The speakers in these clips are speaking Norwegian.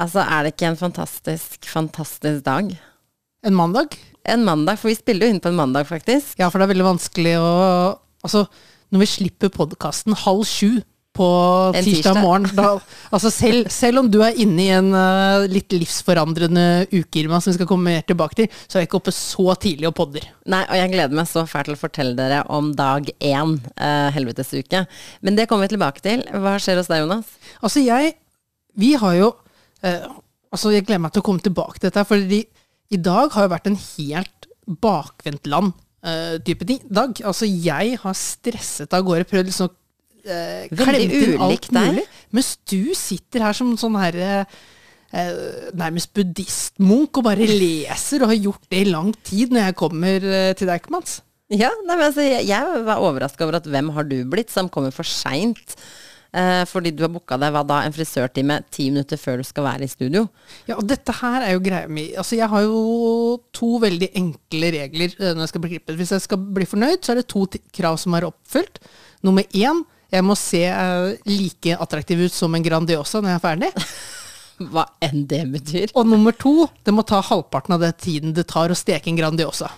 Altså, er det ikke en fantastisk, fantastisk dag? En mandag? En mandag, for vi spiller jo inn på en mandag, faktisk. Ja, for det er veldig vanskelig å Altså, når vi slipper podkasten halv sju på tirsdag tirsdag. morgen da, altså selv, selv om du er inne i en uh, litt livsforandrende uke, Irma, som vi skal komme mer tilbake til, så er jeg ikke oppe så tidlig og podder. Nei, og jeg gleder meg så fælt til å fortelle dere om dag én, uh, helvetesuke. Men det kommer vi tilbake til. Hva skjer hos deg, Jonas? Altså, jeg Vi har jo eh, Altså, jeg gleder meg til å komme tilbake til dette, for i dag har jo vært en helt bakvendt land-type ting. dag. Altså, jeg har stresset av gårde, prøvd liksom uh, Veldig alt deg. Mens du sitter her som sånn her eh, eh, nærmest buddhistmunk og bare leser, og har gjort det i lang tid når jeg kommer til deg, Mats. Ja, nei, men altså, jeg, jeg var overraska over at hvem har du blitt som kommer for seint? Eh, fordi du har booka deg hva da, en frisørtime ti minutter før du skal være i studio. Ja, og dette her er jo greia mi. Altså, jeg har jo to veldig enkle regler eh, når jeg skal bli klippet. Hvis jeg skal bli fornøyd, så er det to krav som er oppfylt. Nummer én, jeg må se eh, like attraktiv ut som en Grandiosa når jeg er ferdig. Hva enn det betyr. Og nummer to, det må ta halvparten av den tiden det tar å steke en Grandiosa.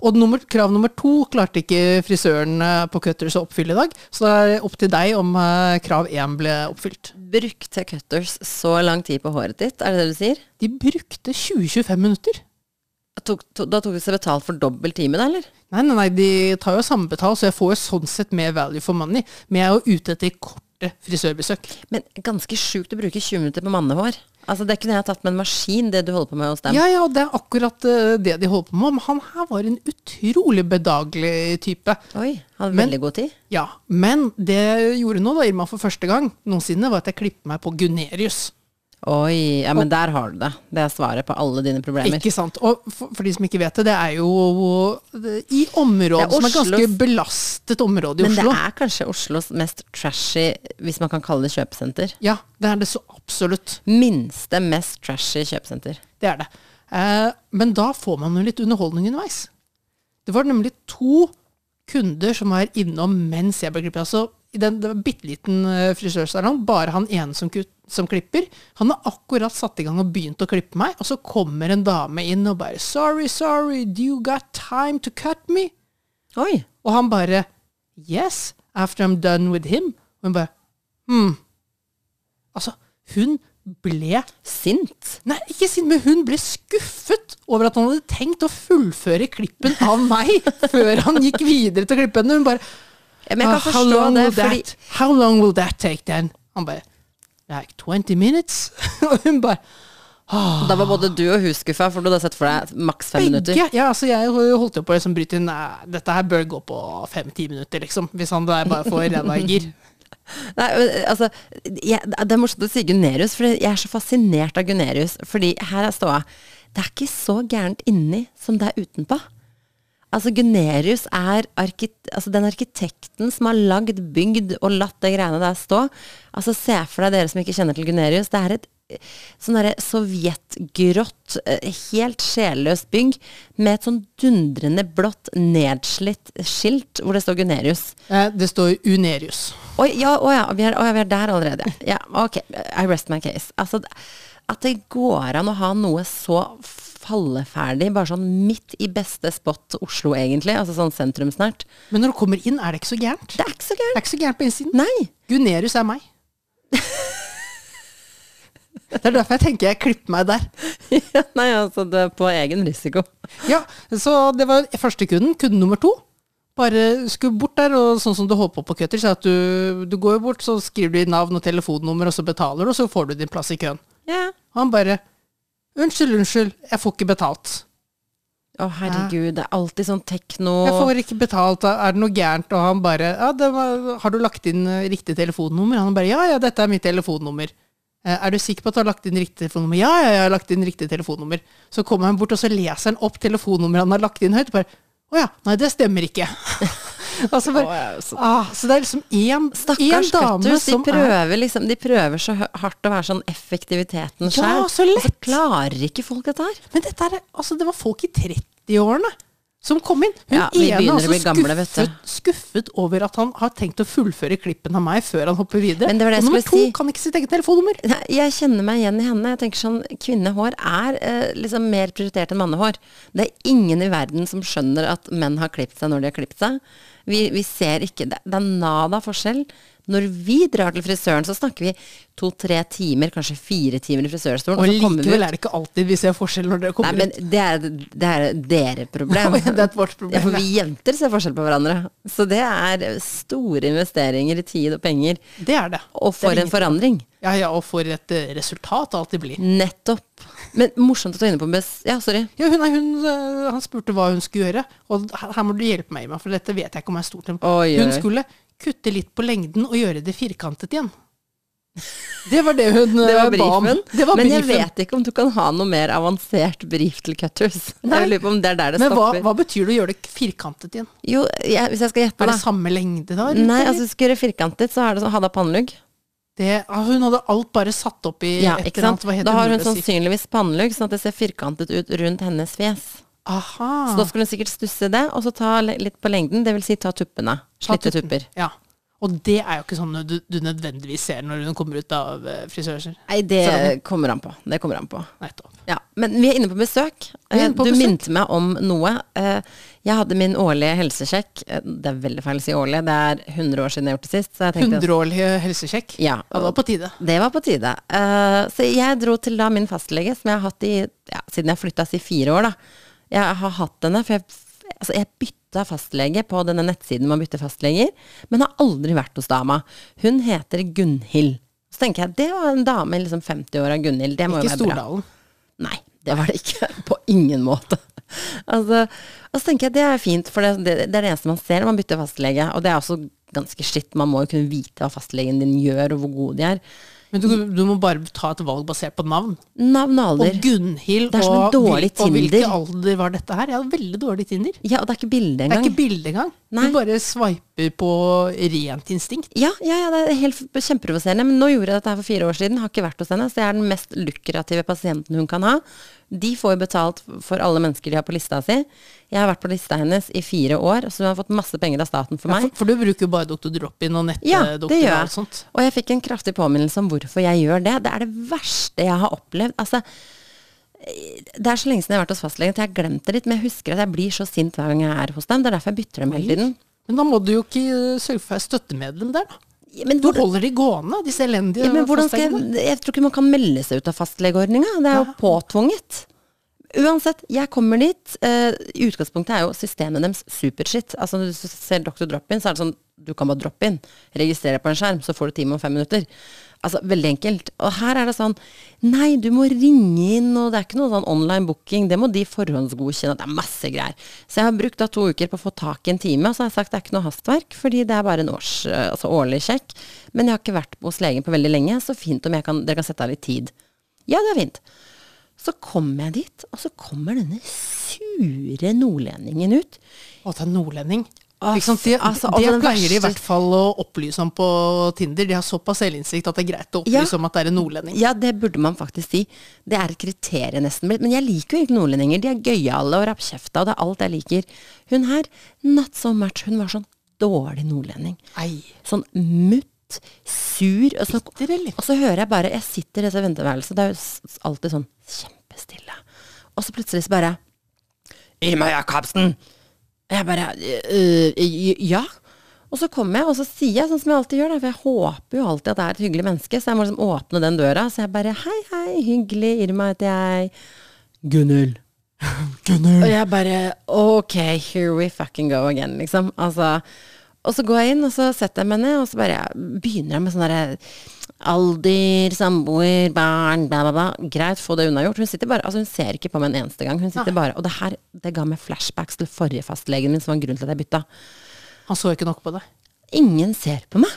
Og nummer, krav nummer to klarte ikke frisøren eh, på Cutters å oppfylle i dag, så det er opp til deg om eh, krav én ble oppfylt. Brukte Cutters så lang tid på håret ditt, er det det du sier? De brukte 20-25 minutter. Tok, to, da tok de seg betalt for dobbel time, da, eller? Nei, nei, nei, de tar jo samme betalt, så jeg får jo sånn sett mer value for money. Men jeg er jo ute etter korte frisørbesøk. Men ganske sjukt å bruke 20 minutter på mannehår. Altså, det kunne jeg tatt med en maskin, det du holder på med hos dem. Ja, ja, det er akkurat eh, det de holder på med. Men han her var en utrolig bedagelig type. Oi, han hadde Men- veldig god tid. Ja, men det jeg gjorde nå, da, Irma, for første gang noensinne, var at jeg klippet meg på Gunerius. Oi, ja, men der har du det. Det er svaret på alle dine problemer. Ikke sant? Og for, for de som ikke vet det, det er jo det, i området Det er som er ganske belastet område i Men det er kanskje Oslos mest trashy, hvis man kan kalle det kjøpesenter. Ja, det er det så absolutt. Minste, mest trashy kjøpesenter. Det er det. Eh, men da får man jo litt underholdning underveis. Det var nemlig to kunder som var innom mens jeg ble klippet. Altså, i den, det var en bitte liten uh, frisørsalong, bare han ene som, som klipper. Han har akkurat satt i gang og begynt å klippe meg, og så kommer en dame inn og bare 'Sorry, sorry, do you got time to cut me?' Oi! Og han bare 'Yes, after I'm done with him'. Og hun bare 'Hm'. Altså, hun ble Sint. Nei, ikke sint, men hun ble skuffet over at han hadde tenkt å fullføre klippen av meg før han gikk videre til klippen. klippe. Hun bare Ja, men jeg kan «Ah, how forstå long det, fordi that, How long will that take then? Han bare Like 20 minutes? Og hun bare da var både du og hun skuffa, for du hadde sett for deg maks fem minutter. Ja, altså jeg holdt jo på å liksom bryte inn dette her bør gå på fem-ti minutter, liksom. Hvis han der bare får ræva i gir. Nei, altså, jeg, det er morsomt å si Gunerius, for jeg er så fascinert av Gunerius. Fordi her er ståa. Det er ikke så gærent inni som det er utenpå. Altså, Gunerius er arkit altså, den arkitekten som har lagd, bygd og latt det greiene der stå. Altså, Se for deg dere som ikke kjenner til Gunerius. Det er et sånn derre sovjetgrått, eh, helt sjelløst bygg med et sånn dundrende blått, nedslitt skilt hvor det står Gunerius. Eh, Det står Unerius. Oi, ja, å ja, vi er, å ja, vi er der allerede. Ja, ok. I rest my case. Altså, at det går an å ha noe så falleferdig, bare sånn midt i beste spot Oslo, egentlig. Altså sånn sentrumsnært. Men når du kommer inn, er det ikke så gærent. Det er ikke så gærent. Det er ikke så gærent på innsiden. Nei. Gunerius er meg. Det er derfor jeg tenker jeg klipper meg der. Ja, Nei, altså, det er på egen risiko. Ja, Så det var første kunden. Kunde nummer to. Bare skulle bort der, og sånn som du holder på på Cutters, er at du, du går bort, så skriver du i navn og telefonnummer, og så betaler du, og så får du din plass i køen. Ja. Og han bare Unnskyld, unnskyld, jeg får ikke betalt. Å, herregud, det er alltid sånn tekno Jeg får ikke betalt, er det noe gærent? Og han bare ja, var, Har du lagt inn eh, riktig telefonnummer? Han bare ja, ja, dette er mitt telefonnummer. Eh, Er du sikker på at du har lagt inn riktig telefonnummer? Ja, ja, jeg har lagt inn riktig telefonnummer. Så kommer han bort, og så leser han opp telefonnummeret han har lagt inn høyt. Bare, å ja, nei, det stemmer ikke. altså bare, ja, så- ah, så det er liksom én Stakkars dame Cutters, de som er prøver, liksom, de prøver så hardt å være sånn effektiviteten Ja, sjøl. så lett. klarer ikke folk dette her. Men dette er, altså, det var folk i 30-årene som kom inn. Hun Ja, ene altså gamle, skuffet, skuffet over at han har tenkt å fullføre klippen av meg før han hopper videre. Men det var det og nummer to si. kan ikke sitt eget telefonnummer. Nei, Jeg kjenner meg igjen i henne. Jeg tenker sånn, Kvinnehår er eh, liksom mer prioritert enn mannehår. Det er ingen i verden som skjønner at menn har klippet seg når de har klippet seg. Vi, vi ser ikke Det, det er nada forskjell. Når vi drar til frisøren, så snakker vi to-tre timer, kanskje fire timer i frisørstolen. Og og likevel er det ikke alltid vi ser forskjell når dere Nei, kommer men ut. det er, det er dere problem. Det er vårt problem, Ja, for vi jenter ser forskjell på hverandre. Så det er store investeringer i tid og penger. Det er det. Og Det for er en forandring. Ja, ja, og for et eh, resultat det alltid blir. Nettopp. Men morsomt at du er inne på Bess. Ja, sorry. Ja, hun, hun, øh, han spurte hva hun skulle gjøre, og her må du hjelpe meg med, for dette vet jeg ikke om er stort. Oi, Hun skulle kutte litt på lengden og gjøre det firkantet igjen. Det var det hun Det var øh, ba om. Men jeg vet ikke om du kan ha noe mer avansert brief til cutters. Nei. Jeg lurer på om det er der det Men hva, stopper. hva betyr det å gjøre det firkantet igjen? Jo, jeg, hvis jeg skal gjette, Er da. det samme lengde da? Nei, altså hvis du gjøre firkantet, så er det sånn Hadde pannelugg. Det, hun hadde alt bare satt opp i Ja, et eller annet. Da har hun sannsynligvis pannelugg, sånn at det ser firkantet ut rundt hennes fjes. Aha. Så da skulle hun sikkert stusse det, og så ta litt på lengden, det vil si ta tuppene. Slitte tupper. Ja. Og det er jo ikke sånn du, du nødvendigvis ser når hun kommer ut av uh. Nei, det kommer an på. Det kommer an på. Ja, men vi er inne på besøk. Er inne på du minte meg om noe. Eh, Jeg hadde min årlige helsesjekk. Eh, Det er veldig feil å si årlig, det er 100 år siden jeg har gjort det sist. Så Hundreårlig helsesjekk. Ja, det var på tide. det var på tide. Eh, Så jeg dro til da min fastlege, som jeg har hatt i ja, siden jeg flytta i fire år. da. Jeg har hatt henne, for jeg, altså jeg bytta fastlege på denne nettsiden man bytter fastleger, men har aldri vært hos dama. Hun heter Gunhild. Så tenker jeg, det var en dame i liksom 50-åra, Gunhild. Det må Ikke jo være bra. Stordalen. Nei, det var det ikke. På ingen måte. Altså, og så tenker jeg det er fint, for det, det, det er det eneste man ser når man bytter fastlege. Og det er også ganske skitt. Man må jo kunne vite hva fastlegen din gjør, og hvor gode de er. Men du, du må bare ta et valg basert på navn. Navn og Og alder. Gunhild er som en og, og hvilken alder var dette her? Jeg hadde veldig dårlig Tinder. Ja, og det er ikke bilde Det er ikke bilde engang. Du bare sveiper på rent instinkt. Ja, ja, ja, det er helt kjemperovoserende kjempeprovoserende. Men nå gjorde jeg dette her for fire år siden, har ikke vært hos henne. Så jeg er den mest lukrative pasienten hun kan ha. De får jo betalt for alle mennesker de har på lista si. Jeg har vært på lista hennes i fire år, så hun har fått masse penger av staten for Ja, meg. for, for du bruker jo bare Dr. Drop-in og nettdoktor ja, og alt sånt. Og jeg fikk en kraftig påminnelse om hvorfor jeg gjør det. Det er det verste jeg har opplevd. Altså, det er så lenge siden jeg har vært hos fastlegen, at jeg har glemt det litt. Men jeg husker at jeg blir så sint hver gang jeg er hos dem. Det er derfor jeg bytter dem hele tiden. Men da må du jo ikke eh, sørge for å være støttemedlem der, da. Men Du hvor, holder de gående, disse elendige ja, men fastlegene. jeg Jeg tror ikke man kan melde seg ut av fastlegeordninga. Det er jo Ja. påtvunget. Uansett, jeg kommer dit. Uh, utgangspunktet er jo systemet deres superskitt. Altså Når du ser Dr. Drop-in, så er det sånn du kan bare droppe inn. Registrere på en skjerm, så får du time om fem minutter. Altså Veldig enkelt. Og her er det sånn Nei, du må ringe inn, og det er ikke noe sånn online booking. Det må de forhåndsgodkjenne. Det er masse greier. Så jeg har brukt da to uker på å få tak i en time, og så har jeg sagt det er ikke noe hastverk, fordi det er bare en års, eh, altså årlig sjekk. Men jeg har ikke vært hos legen på veldig lenge, så fint om kan, dere kan sette av litt tid. Ja, det er fint. Så kommer jeg dit, og så kommer denne sure nordlendingen ut. Å, ta nordlending. Sant? Det, altså, det altså, den pleier de i hvert fall å opplyse om på Tinder. De har såpass selvinnsikt at det er greit å opplyse Ja. om at det er en nordlending. Ja, det burde man faktisk si. Det er et kriterium nesten. Men jeg liker jo ikke nordlendinger. De er gøyale og rappkjefta, og det er alt jeg liker. Hun her, not so much. Hun var sånn dårlig nordlending. Ei. Sånn mutt, sur. Og så, Bitter, og så hører jeg bare Jeg sitter i dette venteværelset, det er jo alltid sånn kjempestille. Og så plutselig så bare Irma Jacobsen! Og jeg bare «Øh, øh, Ja. Og så kommer jeg, og så sier jeg sånn som jeg alltid gjør, da, for jeg håper jo alltid at det er et hyggelig menneske, så jeg må liksom åpne den døra. Så jeg bare Hei, hei, hyggelig, Irma heter jeg. Gunhild. Og jeg bare Ok, here we fucking go again, liksom. Altså og så går jeg inn, og så setter jeg meg ned, og så bare begynner jeg med sånn derre alder, samboer, barn, bla, bla, bla. Greit, få det unnagjort. Hun sitter bare, altså hun ser ikke på meg en eneste gang. Hun sitter bare, Og det her det ga meg flashbacks til forrige fastlegen min, som var grunnen til at jeg bytta. Han så ikke nok på deg. Ingen ser på meg.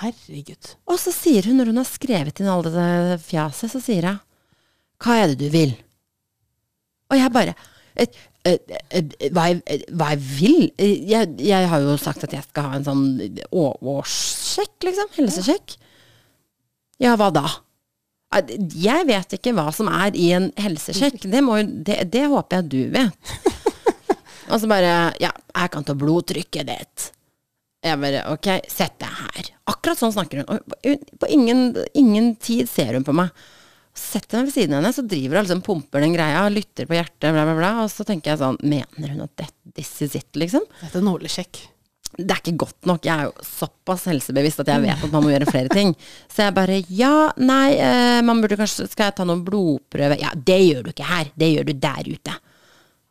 Herregud. Og så sier hun, når hun har skrevet inn all det fjaset, så sier hun Hva er det du vil? Og jeg bare et, eh, eh, hva, jeg, eh, hva jeg vil? Eh, Jeg, jeg har jo sagt at jeg skal ha en sånn årssjekk, liksom. Helsesjekk. Ja, hva da? Jeg vet ikke hva som er i en helsesjekk. Det, må, det, det håper jeg du vet. Og så bare Ja, jeg kan ta blodtrykket ditt. Jeg bare ok, sett deg her. Akkurat sånn snakker hun. Og på ingen, ingen tid ser hun på meg. Setter meg ved siden av henne, så driver hun liksom pumper den greia, lytter på hjertet, bla, bla, bla. Og så tenker jeg sånn, mener hun at det, this is it, liksom? Dette er nålesjekk. Det er ikke godt nok. Jeg er jo såpass helsebevisst at jeg vet at man må gjøre flere ting. Så jeg bare ja, nei, eh, man burde kanskje Skal jeg ta noen blodprøve? Ja, det gjør du ikke her. Det gjør du der ute.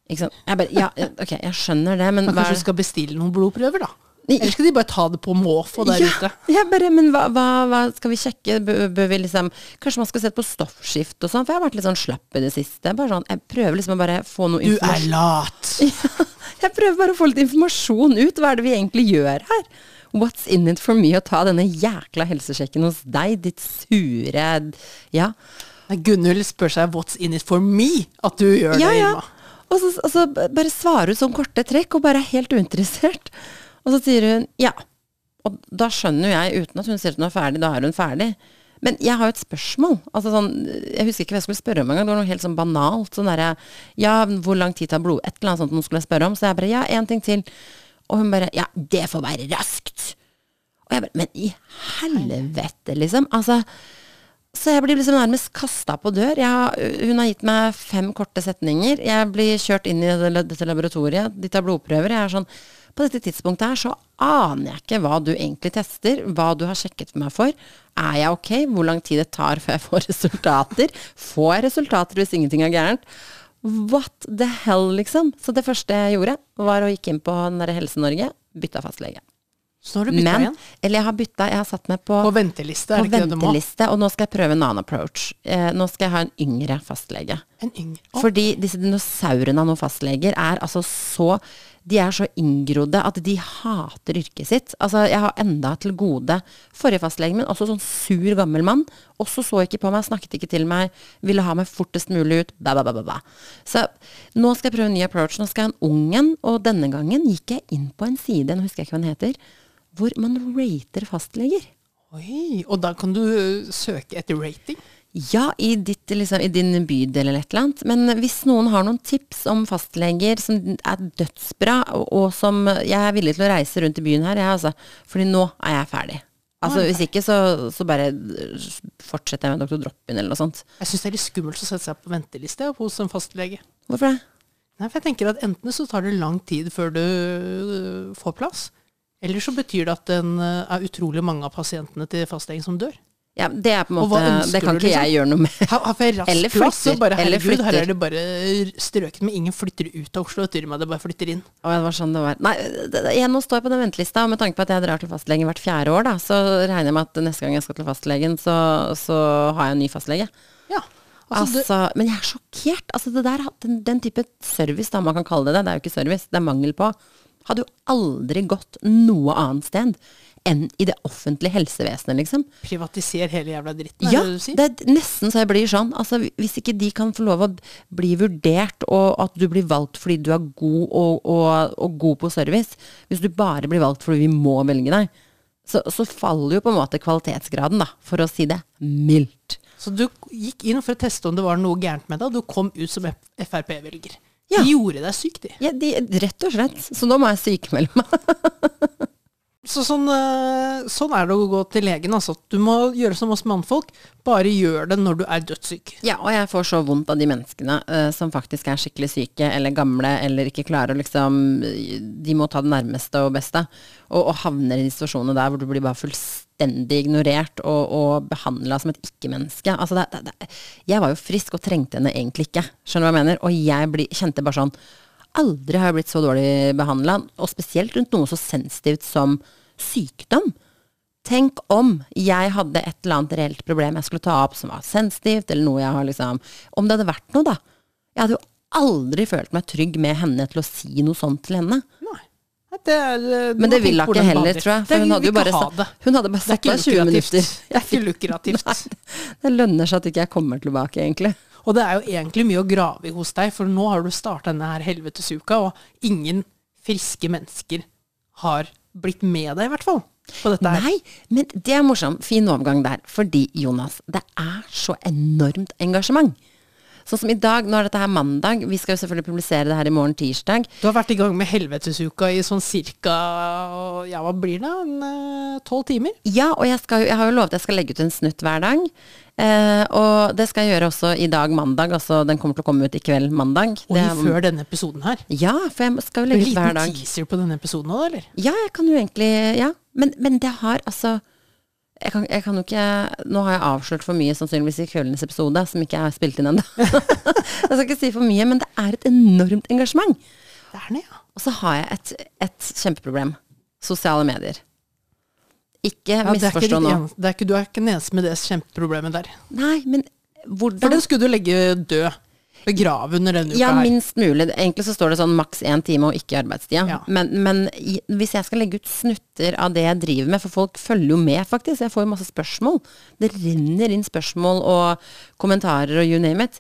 Ikke sant. Jeg bare ja, eh, ok, jeg skjønner det, men Men hva kanskje du skal bestille noen blodprøver, da? Eller skal de bare ta det på måfå der ja, ute? Ja, bare, men hva, hva, hva skal vi sjekke? Bør, bør vi liksom Kanskje man skal se på stoffskift og sånn? For jeg har vært litt sånn slapp i det siste. Bare sånn, jeg prøver liksom å bare få noe informasjon. Du er lat! lat. Jeg prøver bare å få litt informasjon ut. Hva er det vi egentlig gjør her? What's in it for me å ta denne jækla helsesjekken hos deg, ditt sure Ja. Gunhild spør seg 'what's in it for me' at du gjør Ja, det, ja. Irma. Og så, og så bare svarer hun sånn korte trekk, og bare er helt uinteressert. Og så sier hun ja. Og da skjønner jeg, uten at hun sier at hun er ferdig, da er hun ferdig. Men jeg har jo et spørsmål. Altså sånn, jeg husker ikke hva jeg skulle spørre om engang. Det var noe helt sånn banalt. Sånn derre Ja, hvor lang tid tar blod? Et eller annet sånt hun skulle spørre om. Så jeg bare ja, én ting til. Og hun bare ja, det får være raskt. Og jeg bare men i helvete, liksom. Altså så jeg blir liksom nærmest kasta på dør. Jeg, hun har gitt meg fem korte setninger. Jeg blir kjørt inn i dette laboratoriet. De tar blodprøver. Jeg er sånn På dette tidspunktet her så aner jeg ikke hva du egentlig tester, hva du har sjekket meg for. Er jeg ok? Hvor lang tid det tar før jeg får resultater? Får jeg resultater hvis ingenting er gærent? What the hell, liksom? Så det første jeg gjorde, var å gikk inn på Helse-Norge, bytta fastlege. Så har du bytta Men, igjen. eller jeg har bytta, jeg har satt meg på På venteliste, er på det ikke det du må? og nå skal jeg prøve en annen approach. Eh, nå skal jeg ha en yngre fastlege. En yngre. Oh. Fordi disse dinosaurene av noen fastleger er altså så De er så inngrodde at de hater yrket sitt. Altså, jeg har enda til gode forrige fastlegen min, også sånn sur gammel mann. Også så ikke på meg, snakket ikke til meg, ville ha meg fortest mulig ut. Ba, ba, ba, ba, ba. Så nå skal jeg prøve en ny approach. Nå skal jeg ha en ung en, og denne gangen gikk jeg inn på en side, nå husker jeg ikke hva den heter, hvor man rater fastleger. Oi, og da kan du søke etter rating? Ja, i, ditt, liksom, i din bydel eller et eller annet. Men hvis noen har noen tips om fastleger som er dødsbra, og, og som Jeg er villig til å reise rundt i byen her, jeg, altså. Fordi nå er jeg ferdig. Altså, Hvis ikke, så, så bare fortsetter jeg med doktor Drop-in eller noe sånt. Jeg syns det er litt skummelt å sette seg på venteliste hos en fastlege. Hvorfor det? Nei, for jeg tenker at Enten så tar det lang tid før du får plass, eller så betyr det at den er utrolig mange av pasientene til fastlegen som dør. Ja, Det er på en måte Det kan du, ikke liksom? jeg gjøre noe med. Her her får jeg rask Eller plass, flytter, bare eller flytter. her er det bare strøket med ingen flytter ut av Oslo. og du, det bare flytter inn. Å, det var sånn det var. Nei, det, jeg nå står jeg på den ventelista, og med tanke på at jeg drar til fastlegen hvert fjerde år, da, så regner jeg med at neste gang jeg skal til fastlegen, så, så har jeg en ny fastlege. Ja, altså, Altså, men jeg er sjokkert. Altså, det der, den, den type service, da man kan kalle det det, det er jo ikke service, det er mangel på, hadde jo aldri gått noe annet sted enn i det offentlige helsevesenet, liksom. privatiser hele jævla dritten, er Ja, det det du sier? det er nesten så jeg blir sånn. Altså, hvis ikke de kan få lov å bli vurdert, og at du blir valgt fordi du er god og, og, og god på service, hvis du bare blir valgt fordi vi må velge deg, så, så faller jo på en måte kvalitetsgraden, da, for å si det mildt. Så du gikk inn for å teste om det var noe gærent med deg, og du kom ut som Frp-velger. Ja. De gjorde deg syk, de. Ja, de, rett og slett. Så nå må jeg sykemelde meg. Så sånn, eh, sånn er det å gå til legen. Altså. Du må gjøre som oss mannfolk. Bare gjør det når du er dødssyk. Ja, og jeg får så vondt av de menneskene uh, som faktisk er skikkelig syke, eller gamle, eller ikke klarer å liksom De må ta det nærmeste og beste, og, og havner i de situasjonene der hvor du blir bare fullstendig ignorert og, og behandla som et ikke-menneske. Altså, jeg var jo frisk og trengte henne egentlig ikke, skjønner du hva jeg mener? Og jeg bli, kjente bare sånn Aldri har jeg blitt så dårlig behandla, og spesielt rundt noe så sensitivt som sykdom. Tenk om jeg hadde et eller annet reelt problem jeg skulle ta opp som var sensitivt, eller noe jeg har liksom Om det hadde vært noe, da. Jeg hadde jo aldri følt meg trygg med henne til å si noe sånt til henne. Nei. Det er, eh, Men det vil tenke hun ikke heller, tror jeg. For hun hadde jo bare, ha hun hadde bare satt av 20 lukrativt. minutter. Det er ikke lukrativt. Nei, det lønner seg at ikke jeg kommer tilbake, egentlig. Og det er jo egentlig mye å grave i hos deg, for nå har du starta denne her helvetesuka, og ingen friske mennesker har blitt med deg, i hvert fall, på dette her. Nei, men det er morsomt. Fin overgang der. Fordi, Jonas, det er så enormt engasjement. Sånn som i dag, nå er dette her mandag, vi skal jo selvfølgelig publisere det her i morgen tirsdag. Du har vært i gang med helvetesuka i sånn cirka Ja, hva blir det? Tolv timer? Ja, og jeg, skal, jeg har jo lovet jeg skal legge ut en snutt hver dag. Eh, og det skal jeg gjøre også i dag, mandag. Altså den kommer til å komme ut i kveld, mandag. Og Det er- før denne episoden her. Ja, for jeg skal jo legge ut hver dag. En liten teaser på denne episoden òg, eller? Ja, jeg kan jo egentlig Ja. Men, men det har altså jeg kan, jeg kan jo ikke Nå har jeg avslørt for mye sannsynligvis i kveldens episode, som ikke er spilt inn ennå. jeg skal ikke si for mye, men det er et enormt engasjement. Det er det, ja. Og så har jeg et, et kjempeproblem. Sosiale medier. Ikke ja ikke misforstå nå. du er ikke den eneste med det kjempeproblemet der. Nei, men For hvordan den skulle du legge død. Begrave under denne uka Ja, her. minst mulig. Egentlig så står det sånn maks én time og ikke arbeidstida. Ja. Men, men hvis jeg skal legge ut snutter av det jeg driver med, for folk følger jo med, faktisk. Jeg får jo masse spørsmål. Det renner inn spørsmål og kommentarer og you name it.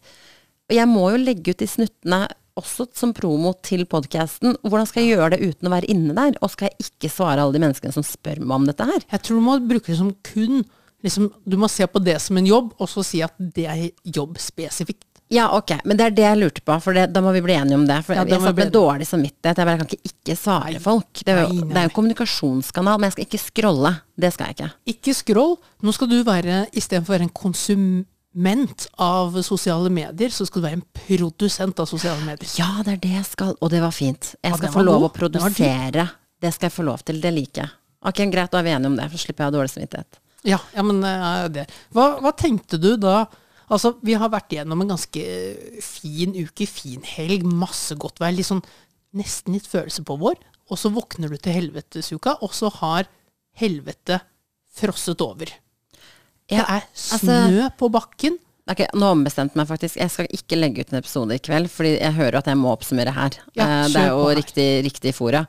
Og jeg må jo legge ut de snuttene også som promo til podkasten. Hvordan skal jeg gjøre det uten å være inne der? Og skal jeg ikke svare alle de menneskene som spør meg om dette her? Jeg tror du må bruke det som kun liksom, Du må se på det som en jobb, og så si at det er jobb spesifikt. Ja, ok, men det er det jeg lurte på, for det, da må vi bli enige om det. For Ja, jeg satt med bli dårlig samvittighet. Jeg bare kan ikke ikke svare folk. Det er, jo, Nei, nei, det er jo en kommunikasjonskanal, men jeg skal ikke scrolle. Det skal jeg ikke. Ikke scroll. Nå skal du være, istedenfor å være en konsument av sosiale medier, så skal du være en produsent av sosiale medier. Ja, det er det jeg skal, og det var fint. Jeg skal ja, få lov å produsere. Det skal jeg få lov til. Det liker jeg. Ok, greit, da er vi enige om det, for slipper jeg å ha dårlig samvittighet. Ja, ja men eh, det. Hva, hva tenkte du da? Altså, vi har vært igjennom en ganske fin uke, fin helg, masse godt vær. Litt sånn nesten litt følelse på vår. Og så våkner du til helvetesuka, og så har helvete frosset over. Ja, det er altså- snø på bakken. Okay, Nå ombestemte jeg meg faktisk. Jeg skal ikke legge ut en episode i kveld, fordi jeg hører at jeg må oppsummere her. Ja, Eh, det er jo riktig, riktig fora.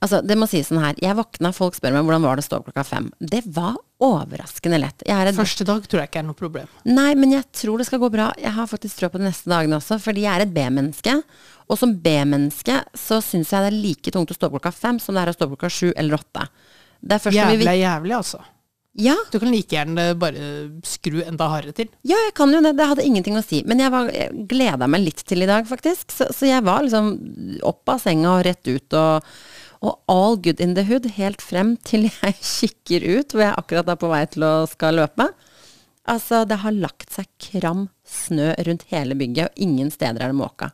Altså, det må sies sånn her. Jeg våkna, folk spør meg hvordan var det å stå opp klokka fem. Det var overraskende lett. Jeg er Første dag tror jeg ikke er noe problem. Nei, men jeg tror det skal gå bra. Jeg har faktisk tro på de neste dagene også, fordi jeg er et B-menneske. Og som B-menneske så syns jeg det er like tungt å stå opp klokka fem som det er å stå opp klokka sju eller åtte. Det er vi Jævlig er jævlig, altså. ja, Du kan like gjerne bare skru enda hardere til. ja, jeg kan jo det. Det hadde ingenting å si. Men jeg, var- jeg gleda meg litt til i dag, faktisk. Så, så jeg var liksom opp av senga og rett ut og, og all good in the hood helt frem til jeg kikker ut, hvor jeg akkurat er på vei til å skal løpe. Altså, det har lagt seg kram snø rundt hele bygget, og ingen steder er det måka.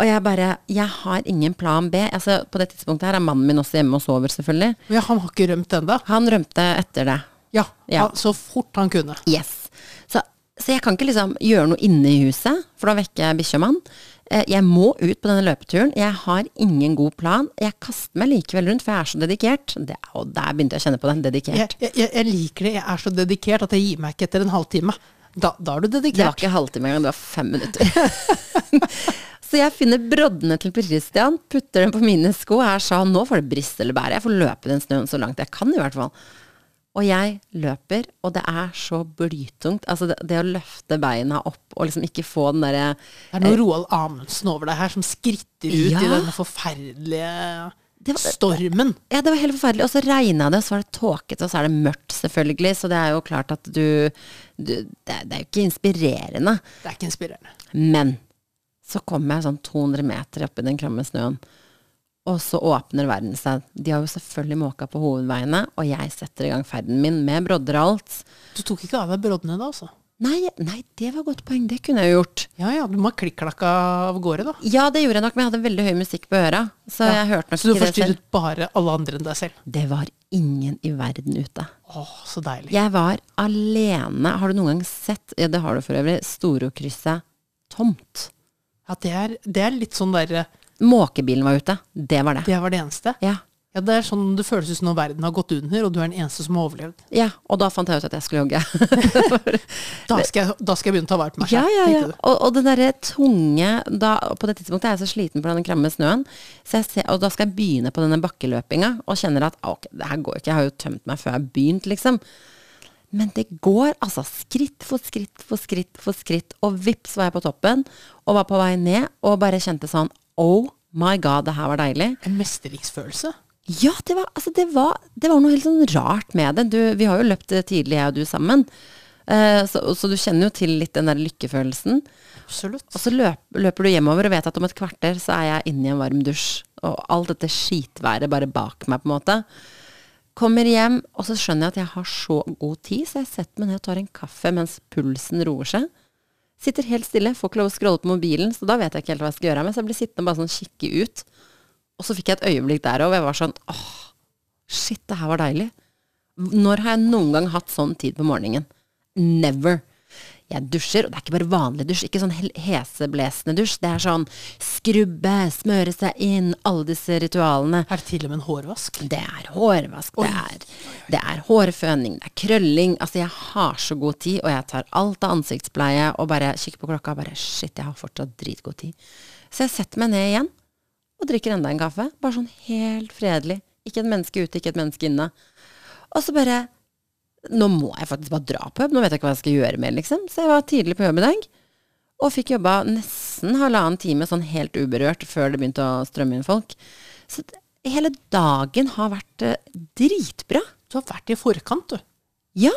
Og jeg bare Jeg har ingen plan B. Altså, på det tidspunktet her er mannen min også hjemme og sover, selvfølgelig. Ja, han har ikke rømt ennå. Han rømte etter det. Ja, Ja. han- så fort han kunne. Yes. Så, så jeg kan ikke liksom gjøre noe inne i huset, for da vekker jeg bikkja mann. Eh, Jeg må ut på denne løpeturen. Jeg har ingen god plan. Jeg kaster meg likevel rundt, for jeg er så dedikert. Det, og der begynte jeg å kjenne på den. Dedikert. jeg, jeg jeg liker det. Jeg er så dedikert at jeg gir meg ikke etter en halvtime. Da, da er du dedikert. Det var ikke halvtime engang, det var fem minutter. så jeg finner broddene til Per Christian, putter dem på mine sko, og jeg sa nå får det briste eller bære. Jeg får løpe den snøen så langt jeg kan, i hvert fall. Og jeg løper, og det er så blytungt. Altså det, det å løfte beina opp og liksom ikke få den derre Det er noe Roald Amundsen over deg her, som skritter ut Ja. i denne forferdelige Det var- stormen. Ja, det var helt forferdelig. Og så regna det, og så var det tåkete, og så er det mørkt, selvfølgelig. Så det er jo klart at du, du det, det er jo ikke inspirerende. Det er ikke inspirerende. Men så kommer jeg sånn 200 meter opp i den kramme snøen, og så åpner verden seg. De har jo selvfølgelig måka på hovedveiene, og jeg setter i gang ferden min med brodder og alt. Du tok ikke av deg broddene da, altså? Nei, nei, det var et godt poeng. Det kunne jeg jo gjort. Ja ja, du må ha klikk-klakka av gårde, da. Ja, det gjorde jeg nok, men jeg hadde veldig høy musikk på øra. Så Ja. jeg hørte nok Så du ikke det selv. forstyrret bare alle andre enn deg selv. Det var ingen i verden ute. Å, så deilig. Jeg var alene. Har du noen gang sett, ja, det har du for øvrig, Storokrysset tomt? Ja, det er, det er litt sånn derre Måkebilen var ute. Det var det. Det var det eneste. Ja. Ja, det er sånn det føles ut som når verden har gått under, og du er den eneste som har overlevd. ja. Og da fant jeg ut at jeg skulle jogge. Da skal jeg, da skal jeg begynne å ta vare på meg selv. ja, ja. ja. Og, og det derre tunge da, På det tidspunktet er jeg så sliten på den kramme snøen, ser, og da skal jeg begynne på denne bakkeløpinga og kjenner at «Ah, ok, det her går ikke, jeg har jo tømt meg før jeg har begynt, liksom. Men det går altså skritt for skritt for skritt for skritt, og vips var jeg på toppen, og var på vei ned, og bare kjente sånn oh my god, det her var deilig. En mestringsfølelse. Ja, det var, altså det var, det var noe helt sånn rart med det. Du, vi har jo løpt tidlig, jeg og du sammen. Eh, så, så du kjenner jo til litt den der lykkefølelsen. Absolutt. Og så løp, løper du hjemover og vet at om et kvarter så er jeg inne i en varm dusj. Og alt dette skitværet bare bak meg, på en måte. Kommer hjem, og så skjønner jeg at jeg har så god tid, så jeg setter meg ned og tar en kaffe mens pulsen roer seg. Sitter helt stille, får ikke lov å scrolle på mobilen, så da vet jeg ikke helt hva jeg skal gjøre. Men så jeg blir sittende og bare sånn kikke ut. Og så fikk jeg et øyeblikk der òg, og jeg var sånn åh, shit, det her var deilig. Når har jeg noen gang hatt sånn tid på morgenen? Never. Jeg dusjer, og det er ikke bare vanlig dusj, ikke sånn heseblesende dusj. Det er sånn skrubbe, smøre seg inn, alle disse ritualene. Er det til og med en hårvask? Det er hårvask, det er, det er hårføning, det er krølling. Altså, jeg har så god tid, og jeg tar alt av ansiktspleie og bare kikker på klokka og bare shit, jeg har fortsatt dritgod tid. Så jeg setter meg ned igjen og drikker enda en kaffe. Bare sånn helt fredelig. Ikke et menneske ute, ikke et menneske inne. Og så bare Nå må jeg faktisk bare dra på jobb, nå vet jeg ikke hva jeg skal gjøre mer, liksom. Så jeg var tidlig på jobb i dag. Og fikk jobba nesten halvannen time sånn helt uberørt før det begynte å strømme inn folk. Så hele dagen har vært eh, dritbra. Du har vært i forkant, du. Ja.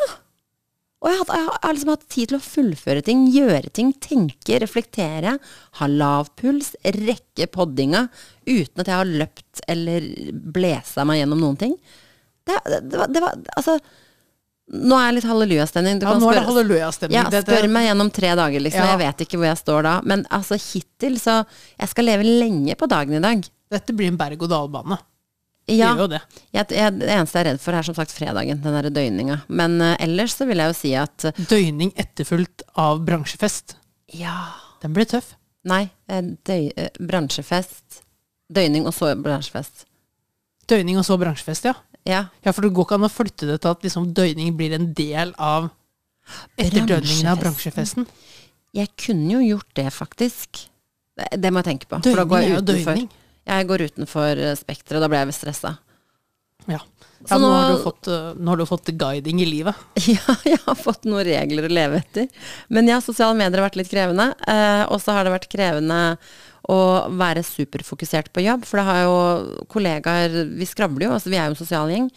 Og jeg har, jeg har liksom hatt tid til å fullføre ting, gjøre ting, tenke, reflektere. Ha lav puls, rekke poddinga uten at jeg har løpt eller blesa meg gjennom noen ting. Det, det, det, var, det var Altså, nå er jeg litt hallelujastemning. Du Ja, kan nå er det hallelujastemning. ja, spør meg gjennom tre dager, liksom. Ja. Jeg vet ikke hvor jeg står da. Men altså, hittil så Jeg skal leve lenge på dagen i dag. Dette blir en berg-og-dal-bane. Ja. Det. Jeg, jeg, det eneste jeg er redd for, er som sagt fredagen. Den derre døgninga. Men uh, ellers så vil jeg jo si at eh, Døgning etterfulgt av bransjefest. ja Den blir tøff. Nei, eh, døy, bransjefest. Døgning og så bransjefest. Døgning og så bransjefest, ja. Ja. Ja, for det går ikke an å flytte det til at liksom døgning blir en del av etterdønningen av Bransjefesten. Jeg kunne jo gjort det, faktisk. Det, det må jeg tenke på. Døgning er jeg utenfor. døgning. Jeg går utenfor eh, spekteret, og da blir jeg stressa. Ja. Ja nå, har nå- du fått, uh, nå har du fått guiding i livet. Ja, jeg har fått noen regler å leve etter. Men ja, sosiale medier har vært litt krevende. Eh, og så har det vært krevende å være superfokusert på jobb. For det har jo kollegaer Vi skravler jo, altså vi er jo en sosial gjeng.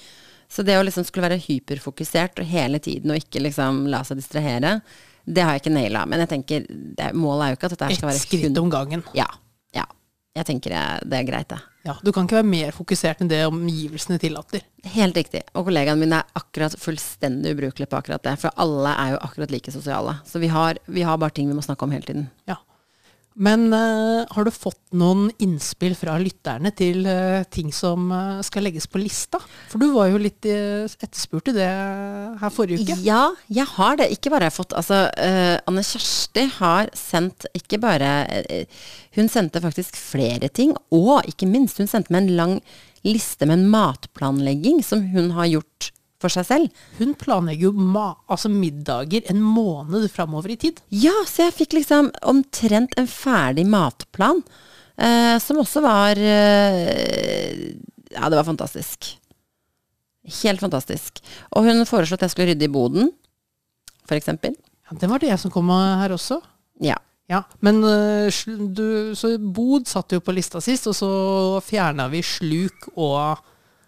Så det å liksom skulle være hyperfokusert og hele tiden og ikke liksom la seg distrahere, det har jeg ikke naila. Men jeg tenker, det, målet er jo ikke at dette skal være skritt hund- om gangen. Ja. ja. Jeg tenker jeg, det er greit, det. Ja, du kan ikke være mer fokusert enn det omgivelsene tillater. Helt riktig. Og kollegaene mine er akkurat fullstendig ubrukelige på akkurat det. For alle er jo akkurat like sosiale. Så vi har, vi har bare ting vi må snakke om hele tiden. Ja. Men uh, har du fått noen innspill fra lytterne til uh, ting som uh, skal legges på lista? For du var jo litt etterspurt i det her forrige uke. Ja, jeg har det. Ikke bare har jeg fått Altså, Anne Kjersti har sendt ikke bare Hun sendte faktisk flere ting, og ikke minst, hun sendte meg en lang liste med en matplanlegging som hun har gjort for seg selv. Hun planlegger jo altså middager en måned framover i tid. Ja, så jeg fikk liksom omtrent en ferdig matplan, eh, som også var eh, Ja, det var fantastisk. Helt fantastisk. Og hun foreslo at jeg skulle rydde i boden, eksempel. Ja, det var det jeg som kom her også. Ja. Ja, Men eh, du, så bod satt jo på lista sist, og så fjerna vi sluk og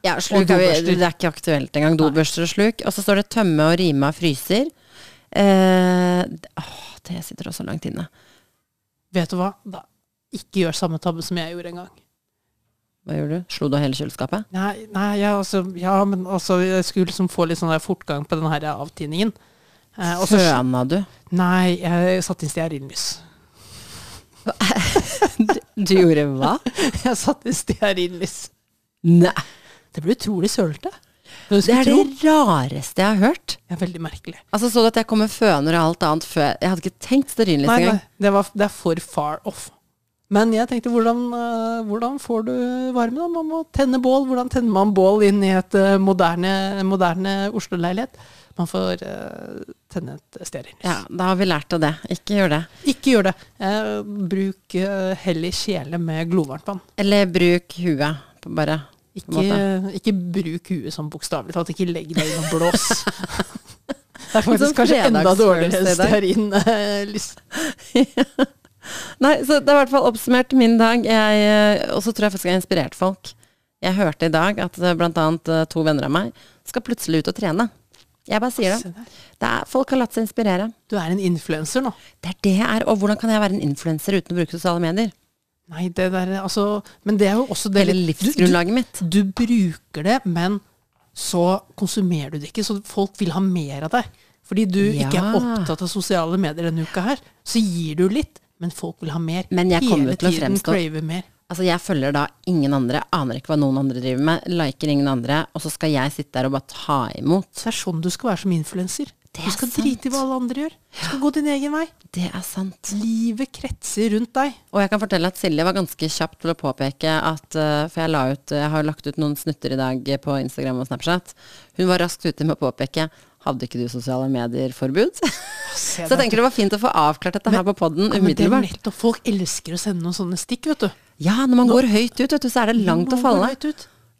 Ja, sluk er vi, det er ikke aktuelt engang. Dobørster og sluk. Og så står det tømme og rime av fryser. Eh, åh, det sitter også langt inne. Vet du hva? Da, ikke gjør samme tabbe som jeg gjorde en gang. Hva gjorde du? Slo du av hele kjøleskapet? Nei, nei ja, altså, ja, men altså, jeg skulle liksom få litt sånn der fortgang på den her avtinningen. Eh, Føna du? Nei, jeg satte inn stearinlys. Du gjorde hva? Jeg satte inn stearinlys. Nei. Det blir utrolig sølete. Det er det rareste jeg har hørt. Ja, veldig merkelig. Altså Så du at jeg kom med føner og alt annet før Jeg hadde ikke tenkt stearinlys engang. det, var, det er for far off. Men jeg tenkte, hvordan, eh, hvordan får du varme? da? Man må tenne bål. Hvordan tenner man bål inn i et eh, moderne, moderne Oslo-leilighet? Man får eh, tenne et stearinlys. Ja, da har vi lært av det. Ikke gjør det. Ikke gjør det. Bruk hellig kjele med glovarmt vann. Eller bruk huet. Bare. Ikke, ikke bruk huet som bokstavelig talt. Ikke legg deg i og blås. det er faktisk Sånn kanskje enda dårligere fredagsfølelse i dag. Nei, så det er i hvert fall oppsummert min dag. Eh, og så tror jeg faktisk jeg har inspirert folk. Jeg hørte i dag at bl.a. eh, to venner av meg skal plutselig ut og trene. Jeg bare sier det. det er, folk har latt seg inspirere. Du er en influenser nå. Det er det jeg er. Og hvordan kan jeg være en influenser uten å bruke sosiale medier? Nei, det der, altså Men det er jo også det Hele du- du- livsgrunnlaget mitt. Du bruker det, men så konsumerer du det ikke, så folk vil ha mer av deg. Fordi du ikke er opptatt av sosiale medier denne uka her, så gir du litt, men folk vil ha mer. Men jeg kommer Hele til å fremstå-. Altså, jeg følger da ingen andre, aner ikke hva noen andre driver med, liker ingen andre, og så skal jeg sitte der og bare ta imot. Det er sånn du skal være som influenser. Det Du skal sant. drite i hva alle andre gjør. Du skal gå din egen vei. Det er sant. Livet kretser rundt deg. Og jeg kan fortelle at Silje var ganske kjapt til å påpeke at eh, For jeg, la ut, jeg har lagt ut noen snutter i dag på Instagram og Snapchat. Hun var raskt ute med å påpeke Hadde ikke du sosiale medier-forbud? Så jeg tenker det var fint å få avklart dette her på poden Ja, men det er umiddelbart. nettopp Folk elsker å sende noen sånne stikk, vet du. Ja, når man går høyt ut, vet du, så er det langt å falle.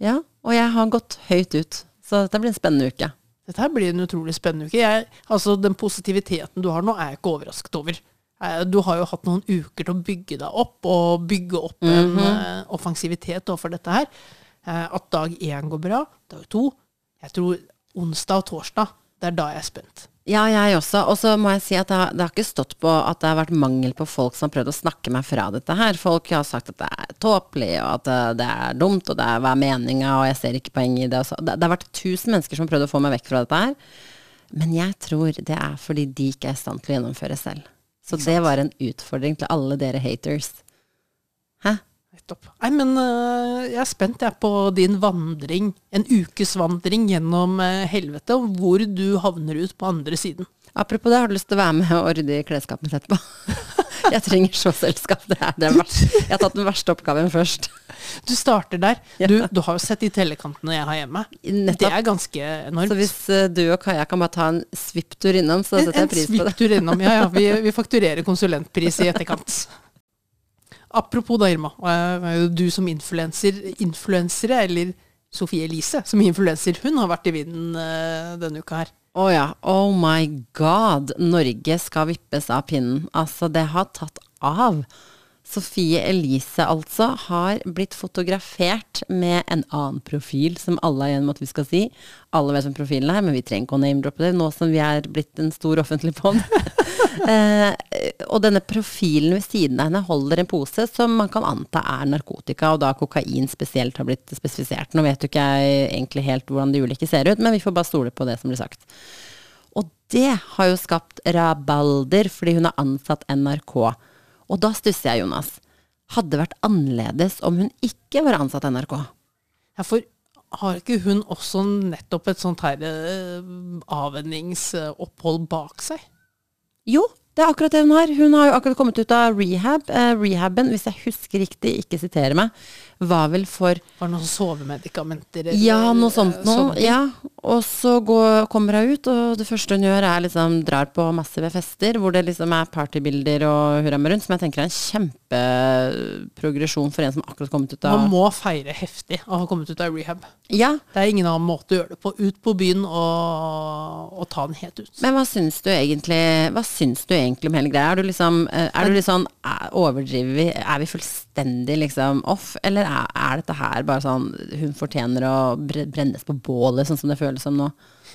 Ja, og jeg har gått høyt ut. Så dette blir en spennende uke. Dette her blir en utrolig spennende uke. Jeg, altså, den positiviteten du har nå, er jeg ikke overrasket over. Eh, Du har jo hatt noen uker til å bygge deg opp, og bygge opp en eh, offensivitet overfor dette her. Eh, at dag én går bra, dag to Jeg tror onsdag og torsdag, det er da jeg er spent. Ja, jeg også. Og så må jeg si at det har, det har ikke stått på at det har vært mangel på folk som har prøvd å snakke meg fra dette her. Folk har sagt at det er tåpelig, og at eh, det er dumt, og det er hva er meninga, og jeg ser ikke poenget i det. så- Det, det har vært tusen mennesker som har prøvd å få meg vekk fra dette her. Men jeg tror det er fordi de ikke er i stand til å gjennomføre selv. Så det var en utfordring til alle dere haters. Hæ? Nettopp. Nei, men øh, jeg er spent jeg på din vandring, en ukes vandring gjennom øh, helvete, og hvor du havner ut på andre siden. Apropos det, har du lyst til å være med og rydde i klesskapet mitt etterpå? Jeg trenger så selskap. Det er det verste. Jeg har tatt den verste oppgaven først. Du starter der. Du, du har jo sett de tellekantene jeg har hjemme. Det er ganske enormt. Så hvis eh, du og Kaja kan bare ta en svipptur innom, så setter jeg pris på det. En svipptur innom. Ja, ja, vi, vi fakturerer konsulentpris i etterkant. Apropos da, Irma. Du som influenser, influensere, eller Sofie Elise som influenser, hun har vært i vinden øh, denne uka her. Å ja. Oh my god. Norge skal vippes av pinnen. Altså, det har tatt av. Sofie Elise altså har blitt fotografert med en annen profil, som alle er enige om at vi skal si. Alle vet hvem profilen er, men vi trenger ikke å name-droppe det nå som vi er blitt en stor offentlig pond. eh, og denne profilen ved siden av henne holder en pose som man kan anta er narkotika, og da kokain spesielt har blitt spesifisert. Nå vet jo ikke jeg egentlig helt hvordan de ulike ser ut, men vi får bare stole på det som blir sagt. Og det har jo skapt rabalder, fordi hun har ansatt NRK. Og da stusser jeg, Jonas. Hadde det vært annerledes om hun ikke var ansatt i NRK? Ja, for har ikke hun også nettopp et sånt her eh, avvenningsopphold bak seg? Jo, det er akkurat det hun har. Hun har jo akkurat kommet ut av rehab. Eh, rehaben, hvis jeg husker riktig, ikke sitere meg, var vel for Var det noen sovemedikamenter? eller, Ja, noe sånt eh, noe. Ja. Og så går, kommer hun ut, og det første hun gjør, er liksom drar på massive fester, hvor det liksom er partybilder og hurra med rundt, som jeg tenker er en kjempeprogresjon for en som akkurat kommet ut av Man må feire heftig å ha kommet ut av rehab. Ja, Det er ingen annen måte å gjøre det på. Ut på byen og, og ta den helt ut. Men hva syns du egentlig Hva syns du egentlig om hele greia? Er du liksom eh, Er du litt sånn er- Overdriver vi? Er vi fullstendig liksom off? Eller er, er dette her bare sånn Hun fortjener å brennes på bålet, sånn som det føles som nå?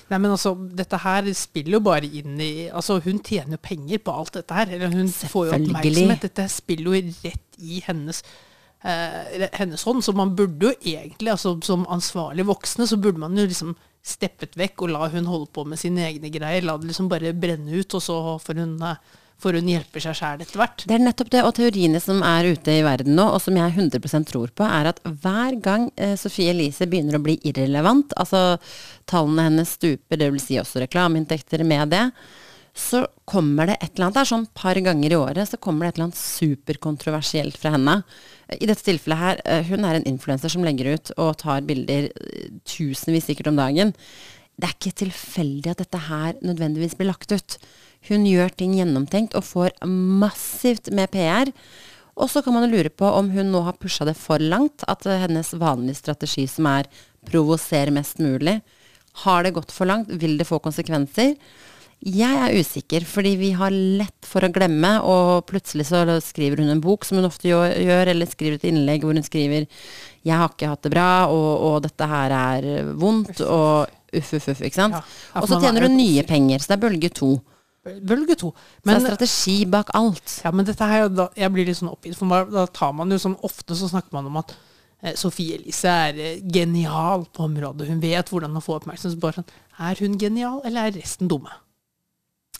Nei, men altså, dette her spiller jo bare inn i Altså, hun tjener jo penger på alt dette her. Eller hun får jo oppmerksomhet. Dette spiller jo rett i hennes eh, hennes hånd. Så man burde jo egentlig, altså som ansvarlig voksne, så burde man jo liksom steppet vekk og la hun holde på med sine egne greier. La det liksom bare brenne ut, og så får hun, eh, får hun hjelpe seg sjæl etter hvert. Det er nettopp det, og teoriene som er ute i verden nå, og som jeg 100% tror på, er at hver gang eh, Sofie Elise begynner å bli irrelevant, altså tallene hennes stuper, vil si også reklameinntekter med det, så kommer det et eller annet, det er sånn par ganger i året, så kommer det et eller annet superkontroversielt fra henne. I dette tilfellet her, eh, hun er en influenser som legger ut og tar bilder eh, tusenvis sikkert om dagen. Det er ikke tilfeldig at dette her nødvendigvis blir lagt ut. Hun gjør ting gjennomtenkt og får massivt med PR. Og så kan man jo lure på om hun nå har pusha det for langt. At hennes vanlige strategi som er provosere mest mulig, har det gått for langt? Vil det få konsekvenser? Jeg er usikker, fordi vi har lett for å glemme, og plutselig så skriver hun en bok, som hun ofte gjør, eller skriver et innlegg hvor hun skriver 'Jeg har ikke hatt det bra, og, og dette her er vondt', og uff, uff, uff. ikke sant? Ja. Og så er tjener hun nye penger, så det er bølge to. Bølge to. Så det er strategi bak alt. ja, men dette her, er da, jeg blir litt sånn oppgitt, for da tar man jo sånn Ofte så snakker man om at eh, Sofie Elise er eh, genial på området. Hun vet hvordan å få oppmerksomhet. Så bare sånn, Er hun genial, eller er resten dumme?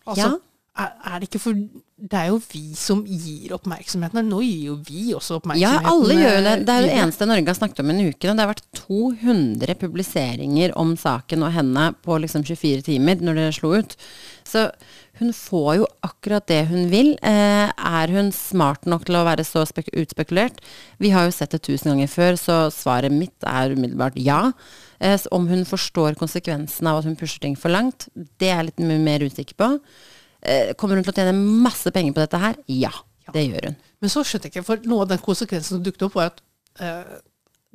Altså, er, er det ikke for Det er jo vi som gir oppmerksomheten. Nå gir jo vi også oppmerksomheten. Ja, alle gjør det. Det er det eneste Norge har snakket om i en uke. Det har vært 200 publiseringer om saken og henne på liksom 24 timer når det slo ut. Så hun får jo akkurat det hun vil. Eh, er hun smart nok til å være så spek utspekulert? Vi har jo sett det tusen ganger før, så svaret mitt er umiddelbart ja. Eh, om hun forstår konsekvensen av at hun pusher ting for langt, det er jeg litt mer usikker på. Eh, kommer hun til å tjene masse penger på dette her? Ja, det gjør hun. Men så skjønte jeg ikke, for noe av den konsekvensen som dukket opp, var at eh,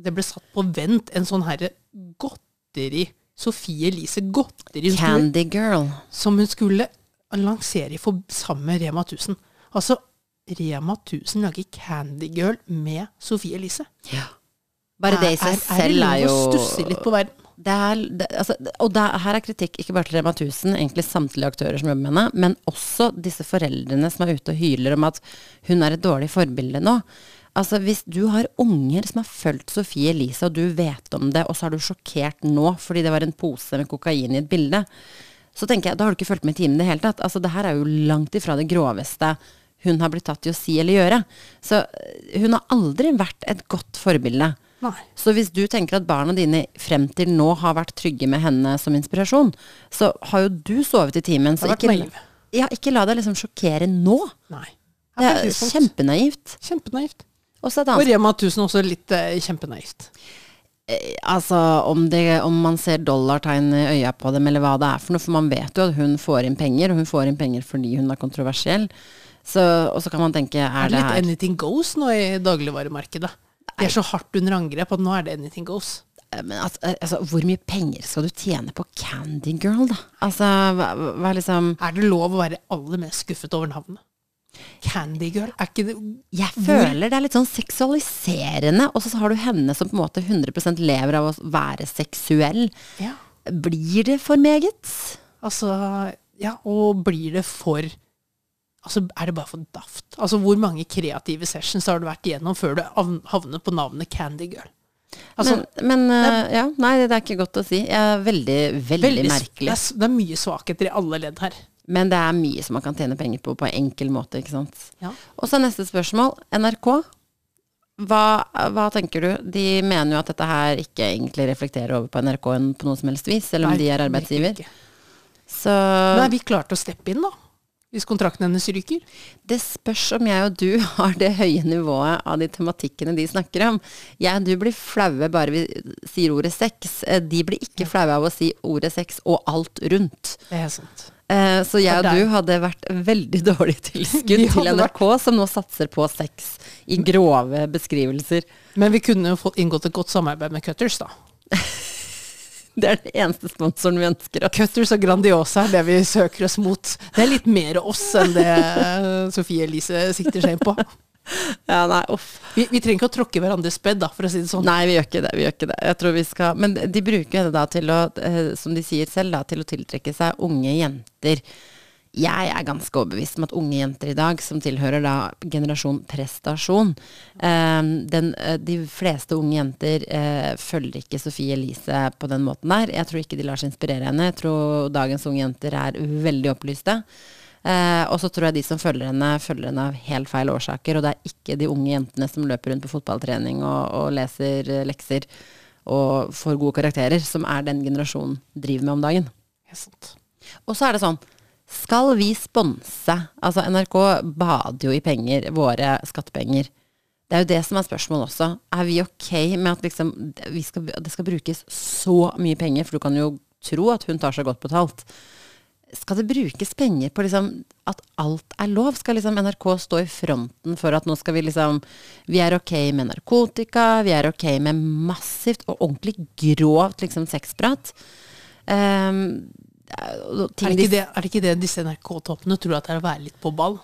det ble satt på vent en sånn herre godteri Sofie Elise godteri Candy girl. som hun skulle lansere i for, sammen med Rema 1000. Altså, Rema 1000 lager Candy Girl med Sofie Elise. Ja. Bare det i seg selv er det jo lov å stusse litt på verden? det er, det, altså, Og det, her er kritikk ikke bare til Rema 1000, egentlig samtlige aktører som jobber med henne, men også disse foreldrene som er ute og hyler om at hun er et dårlig forbilde nå. Altså Hvis du har unger som har fulgt Sofie Elise, og du vet om det, og så er du sjokkert nå fordi det var en pose med kokain i et bilde, så tenker jeg, da har du ikke fulgt med i timen i det hele tatt. Altså Det her er jo langt ifra det groveste hun har blitt tatt i å si eller gjøre. Så øh, hun har aldri vært et godt forbilde. Nei. Så hvis du tenker at barna dine frem til nå har vært trygge med henne som inspirasjon, så har jo du sovet i timen. Så ikke, ja, ikke la deg liksom sjokkere nå. Nei. Det er faktisk. kjempenaivt. Kjempenaivt. Og så et Og Rema 1000 også litt eh, kjempenaivt. Altså, om, det, om man ser dollartegn i øya på dem, eller hva det er for noe. For man vet jo at hun får inn penger, og hun får inn penger fordi hun er kontroversiell. Så, og så kan man tenke, Er er det det litt her anything goes nå i dagligvaremarkedet? De er så hardt under angrep at nå er det anything goes. Men altså, altså, hvor mye penger skal du tjene på Candy Girl, da? Altså, hva, hva liksom Er det lov å være aller mest skuffet over navnet? Candy Girl? Er ikke det Jeg føler det er litt sånn seksualiserende, og så har du henne som på en måte 100% lever av å være seksuell. Ja. Blir det for meget? Altså Ja, og blir det for Altså, er det bare for daft? Altså, hvor mange kreative sessions har du vært igjennom før du havn- havner på navnet Candy Girl? Altså, men men er, ja, nei, det er ikke godt å si. Jeg er veldig, veldig, veldig, merkelig. Det er, det er mye svakheter i alle ledd her. Men det er mye som man kan tjene penger på på en enkel måte, ikke sant. Ja. Og så er neste spørsmål. NRK. Hva, hva tenker du? De mener jo at dette her ikke egentlig reflekterer over på NRK enn på noe som helst vis, selv om Nei, de er arbeidsgiver. Så er vi klare til å steppe inn, da? Hvis kontrakten hennes ryker? det spørs om jeg og du har det høye nivået av de tematikkene de snakker om. Jeg og du blir flaue bare vi sier ordet sex. Eh, De blir ikke flaue av å si ordet sex og alt rundt. Det er sant. Eh, Så jeg og du hadde vært veldig dårlig tilskudd til NRK, som nå satser på sex i grove beskrivelser. Men vi kunne jo inngått et godt samarbeid med Cutters, da. Det er den eneste sponsoren vi ønsker oss. Cutters og Grandiosa er det vi søker oss mot. Det er litt mer oss enn det eh, Sofie Elise sikter seg inn på. Ja, nei, uff. Vi, vi trenger ikke å tråkke hverandres bed, da, for å si det sånn. Nei, vi gjør ikke det. vi gjør ikke det. Jeg tror vi skal, Men de bruker det da til å, eh, som de sier selv, da, til å tiltrekke seg unge jenter. Jeg er ganske overbevist om at unge jenter i dag, som tilhører da generasjon prestasjon eh, den, De fleste unge jenter eh, følger ikke Sofie Elise på den måten der. Jeg tror ikke de lar seg inspirere henne. Jeg tror dagens unge jenter er veldig opplyste. Eh, og så tror jeg de som følger henne, følger henne av helt feil årsaker. Og det er ikke de unge jentene som løper rundt på fotballtrening og, og leser eh, lekser og får gode karakterer, som er den generasjonen driver med om dagen. Helt sant. Og så er det sånn Skal vi sponse Altså, NRK bader jo i penger, våre skattepenger. Det er jo det som er spørsmålet også. Er vi ok med at liksom skal, det skal brukes så mye penger, for du kan jo tro at hun tar seg godt betalt. Skal det brukes penger på liksom at alt er lov? Skal liksom NRK stå i fronten for at nå skal vi liksom Vi er ok med narkotika, vi er ok med massivt og ordentlig grovt liksom sexprat. Um, Er det, ikke det, er det ikke det disse NRK-toppene tror at det er å være litt på ball?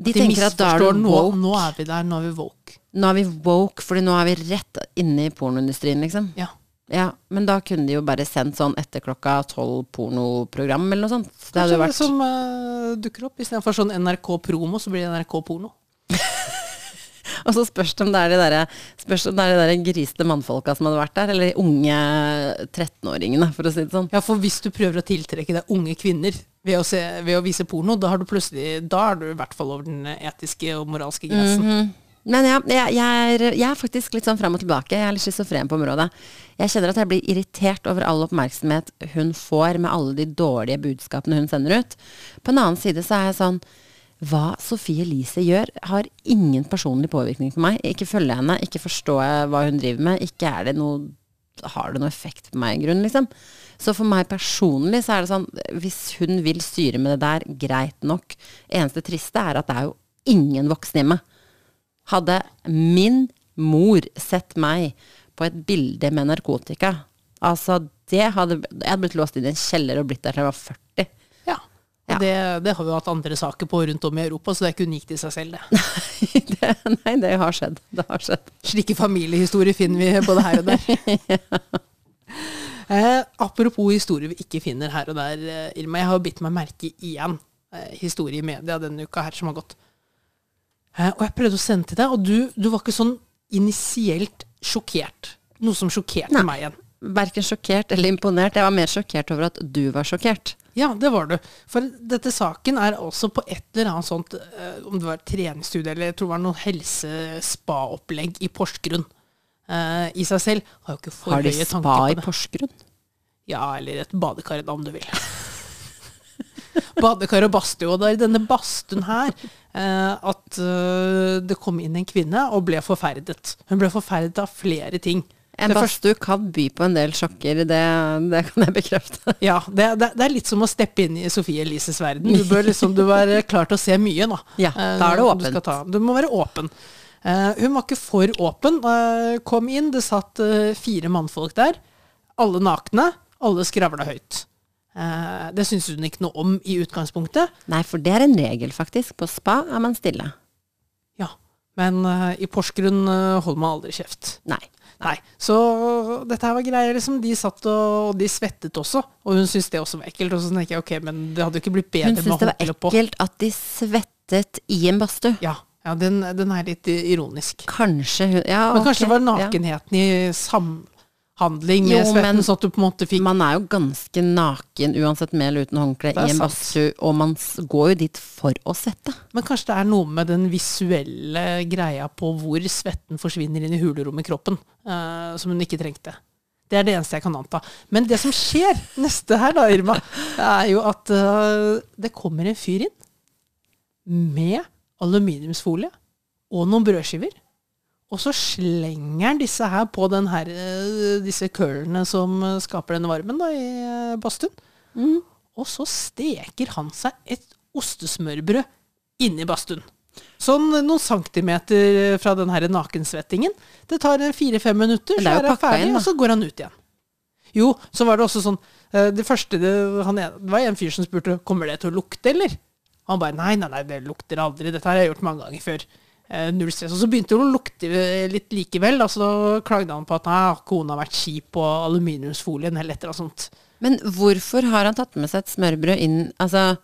De tenker at da er du woke. nå, nå er vi der, nå er vi woke. Nå er vi woke, fordi nå er vi rett inne i pornoindustrien, liksom. Ja. Ja, men da kunne de jo bare sendt sånn etter klokka tolv pornoprogram eller noe sånt. Det Kanskje hadde jo det som uh, dukker opp. Istedenfor sånn NRK Promo, så blir det NRK Porno. Og så spørs det om det er de derre er de der grisete mannfolka som hadde vært der, eller de unge 13-åringene, for å si det sånn. Ja, for hvis du prøver å tiltrekke deg unge kvinner ved å, se, ved å vise porno, da har du plutselig Da er du i hvert fall over den etiske og moralske grensen. Mhm. Men ja, jeg, jeg, er, jeg er faktisk litt sånn fram og tilbake. Jeg er litt schizofren på området. Jeg kjenner at jeg blir irritert over all oppmerksomhet hun får med alle de dårlige budskapene hun sender ut. På en annen side så er jeg sånn Hva Sofie Elise gjør, har ingen personlig påvirkning på meg. Ikke følger jeg henne, ikke forstår jeg hva hun driver med. Ikke det noe har det noe effekt på meg i grunnen, liksom. Så for meg personlig så er det sånn, hvis hun vil styre med det der, greit nok. Eneste triste er at det er jo ingen voksne hjemme. Hadde min mor sett meg på et bilde med narkotika, altså det hadde Jeg hadde blitt låst inn i en kjeller og blitt der til jeg var 40. Ja. Det, det har vi hatt andre saker på rundt om i Europa, så det er ikke unikt i seg selv, det. det, nei, det har skjedd. Det har skjedd. Slike familiehistorier finner vi både her og der. eh, apropos historier vi ikke finner her og der, eh, Irma. Jeg har jo bitt meg merke i en eh, historie i media denne uka her som har gått. Eh, og jeg prøvde å sende til deg, og du, du var ikke sånn initielt sjokkert. Noe som sjokkerte Nei. meg igjen. Verken sjokkert eller imponert. Jeg var mer sjokkert over at du var sjokkert. Ja, det var du. For dette saken er også på et eller annet sånt, eh, om det var treningsstudie eller jeg tror det var noe helse-spa-opplegg i Porsgrunn. uh, I seg selv har jo ikke for Har de spa i. Porsgrunn? Ja, eller et badekar, da, om du vil. Badekar og badstue. Og det er i denne badstuen her uh, at uh, det kom inn en kvinne og ble forferdet. Hun ble forferdet av flere ting. En badstue kan by på en del sjokker, det, det kan jeg bekrefte. Ja, det, det, det er litt som å steppe inn i Sofie Elises verden. Du bør liksom, du være klar til å se mye, da. Ja, Eh, da er det du åpent. skal ta- Du må være åpen. Uh, hun var ikke for åpen. Uh, kom inn, det satt uh, fire mannfolk der. Alle nakne. Alle skravla høyt. Eh, det syntes hun ikke noe om i utgangspunktet. Nei, for det er en regel, faktisk. På spa er man stille. Ja, men eh, i Porsgrunn eh, holder man aldri kjeft. Nei. Nei, Så dette her var greier, liksom. De satt og, og de svettet også, og hun syntes det også var ekkelt. Og så tenker jeg ok, men det hadde jo ikke blitt bedre med håndkle på. Hun syntes det var ekkelt at de svettet i en badstue. Ja, ja den, den er litt ironisk. Kanskje hun Ja, Men kanskje det var ja. nakenheten i samhandling med Jo, svetten, men sånn at du på en måte fikk Man er jo ganske naken uansett med eller uten håndkle i en badstue, og man går jo dit for å svette. Men kanskje det er noe med den visuelle greia på hvor svetten forsvinner inn i hulerommet i kroppen, uh, som hun ikke trengte. Det er det eneste jeg kan anta. Men det som skjer neste her, da, Irma, er jo at uh, det kommer en fyr inn med aluminiumsfolie og noen brødskiver. Og så slenger han disse her på den her, eh, disse kølene som eh, skaper denne varmen da, i eh, badstuen. Mm. Og så steker han seg et ostesmørbrød inni badstuen. Sånn noen centimeter fra den her nakensvettingen. Det tar en fire-fem minutter, så er han ferdig, inn, og så går han ut igjen. Jo, så var det også sånn eh, Det første det, han, det var en fyr som spurte kommer det til å lukte, eller? Han bare nei, nei, nei, det lukter aldri. Dette har jeg gjort mange ganger før. Eh, null stress. Og så begynte det å lukte litt likevel. Da, så klagde han på at nei, kona har vært kjip på aluminiumsfolien eller et eller annet sånt. Men hvorfor har han tatt med seg et smørbrød inn Altså,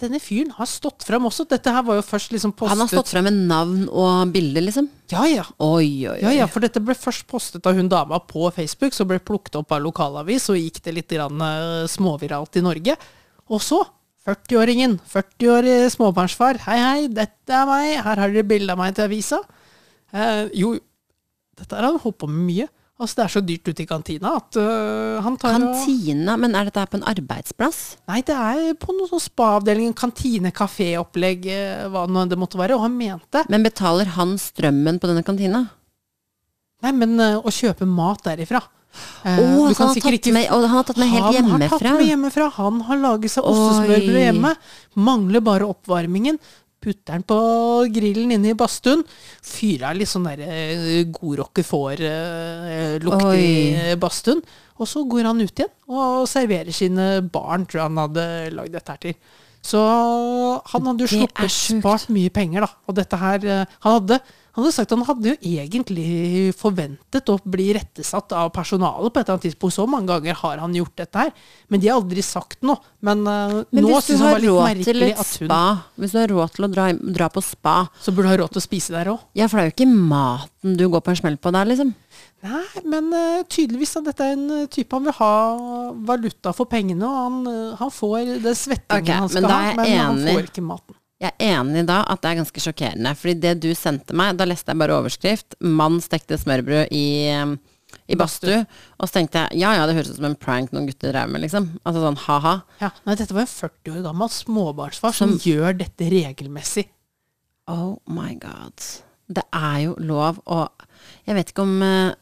denne fyren har stått fram også. Dette her var jo først liksom postet han har stått frem med navn og bilde, liksom? Ja, ja. Oi, oi, oi. Ja, ja, for dette ble først postet av hun dama på Facebook, så ble plukket opp av lokalavis, og gikk det litt grann, eh, småviralt i Norge. Og så, 40-åringen, 40-årig småbarnsfar, hei hei, dette er meg, her har dere bilde av meg til avisa. Eh, jo, dette har han holdt på med mye. Altså, det er så dyrt ute i kantina at uh, han tar og Kantina, men er dette på en arbeidsplass? Nei, det er på noen sånn spa-avdeling, kantine, kafé-opplegg, eh, hva nå det måtte være. Og han mente Men betaler han strømmen på denne kantina? Nei, men uh, å kjøpe mat derifra kan han har tatt ikke- med, og han har tatt med helt Han har tatt hjemmefra? med hjemmefra. Han har laget seg ostesmørbrød hjemme. Mangler bare oppvarmingen. Putter den på grillen inne i badstuen. Fyrer av litt sånn der eh, god roquefort-lukt i Oi. eh, badstuen. Og så går han ut igjen og serverer sine barn, tror jeg han hadde lagd dette her til. Så han hadde jo sluppet spart mye penger, da. Og dette her Han hadde, han hadde sagt at han hadde jo egentlig forventet å bli rettesatt av personalet på et eller annet tidspunkt. Så mange ganger har han gjort dette her. Men de har aldri sagt noe. Men, uh, Men nå syns han har var litt merkelig at hun spa, hvis du har råd til å dra, dra på spa Så burde du ha råd til å spise der òg. Ja, for det er jo ikke maten du går på en smell på der, liksom. Nei, men uh, tydeligvis at dette er en eh, type han vil ha valuta for pengene, og han, uh, han får den svettingen okay, han skal men ha, men men han får ikke maten. Jeg er enig da at det er ganske sjokkerende. Fordi det du sendte meg, da leste jeg bare overskrift. 'Mann stekte smørbrød i, um, i badstue'. Og så tenkte jeg ja ja, det høres ut som en prank noen gutter drev med, liksom. Altså sånn ha-ha. Ja, nei, dette var en 40 år gammel småbarnsfar som, Som- gjør dette regelmessig. Oh my god. Det er jo lov å Jeg vet ikke om uh,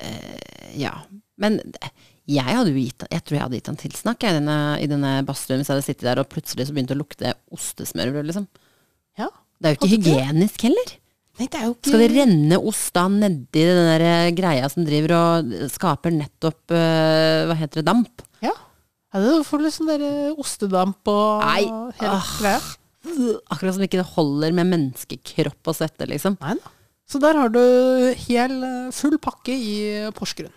uh, Ja. Men jeg hadde jo gitt Jeg tror jeg hadde gitt han tilsnakk jeg, denne, i denne badstuen hvis jeg hadde sittet der og plutselig så begynte å lukte ostesmørbrød, liksom. Ja. Det er jo ikke hygienisk heller. Nei, det ikke Skal det renne ost da nedi den der eh, greia som driver og skaper nettopp uh, Hva heter det? Damp? Ja. ja det får litt sånn der eh, ostedamp og Nei. hele ah. greia. Akkurat som ikke det holder med menneskekropp og svette, liksom. Nei da. Så der har du hel, full pakke i Porsgrunn.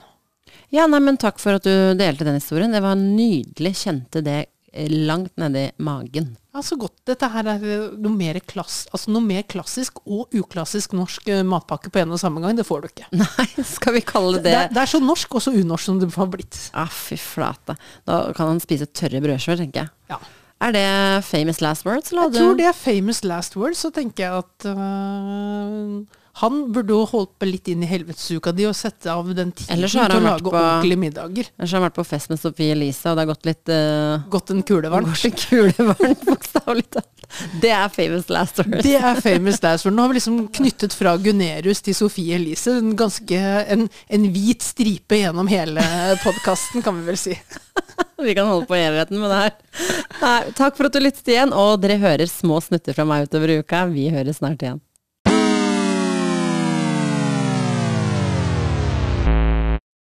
Ja, nei, men takk for at du delte den historien. Det var nydelig. Kjente det eh, langt nedi magen. Ja, så godt. Dette her er eh, noe mer, klass, altså noe mer klassisk og uklassisk norsk eh, matpakke på en og samme gang. Det får du ikke. Nei, skal vi kalle Det, det det er så norsk og så unorsk som det har blitt. Ah, fy flate. Da kan han spise tørre brødskiver, tenker jeg. Ja. Er det famous last words? Eller Jeg tror det er famous last words. så tenker jeg at øh, han burde jo holdt på litt inn i helvetesuka di og sette av den tiden til å lage på- ordentlige middager. Ellers har han vært på fest med Sofie Elise, og det har gått litt uh, Gått en kulevarm? Gått en kulevarm, bokstavelig talt. Det er famous last words. Det er famous last word. Nå har vi liksom knyttet fra Gunerius til Sofie Elise. En ganske en, en hvit stripe gjennom hele podkasten, kan vi vel si. Vi kan holde på i evigheten med det her. Nei, takk for at du lyttet igjen, og dere hører små snutter fra meg utover uka. Vi høres snart igjen.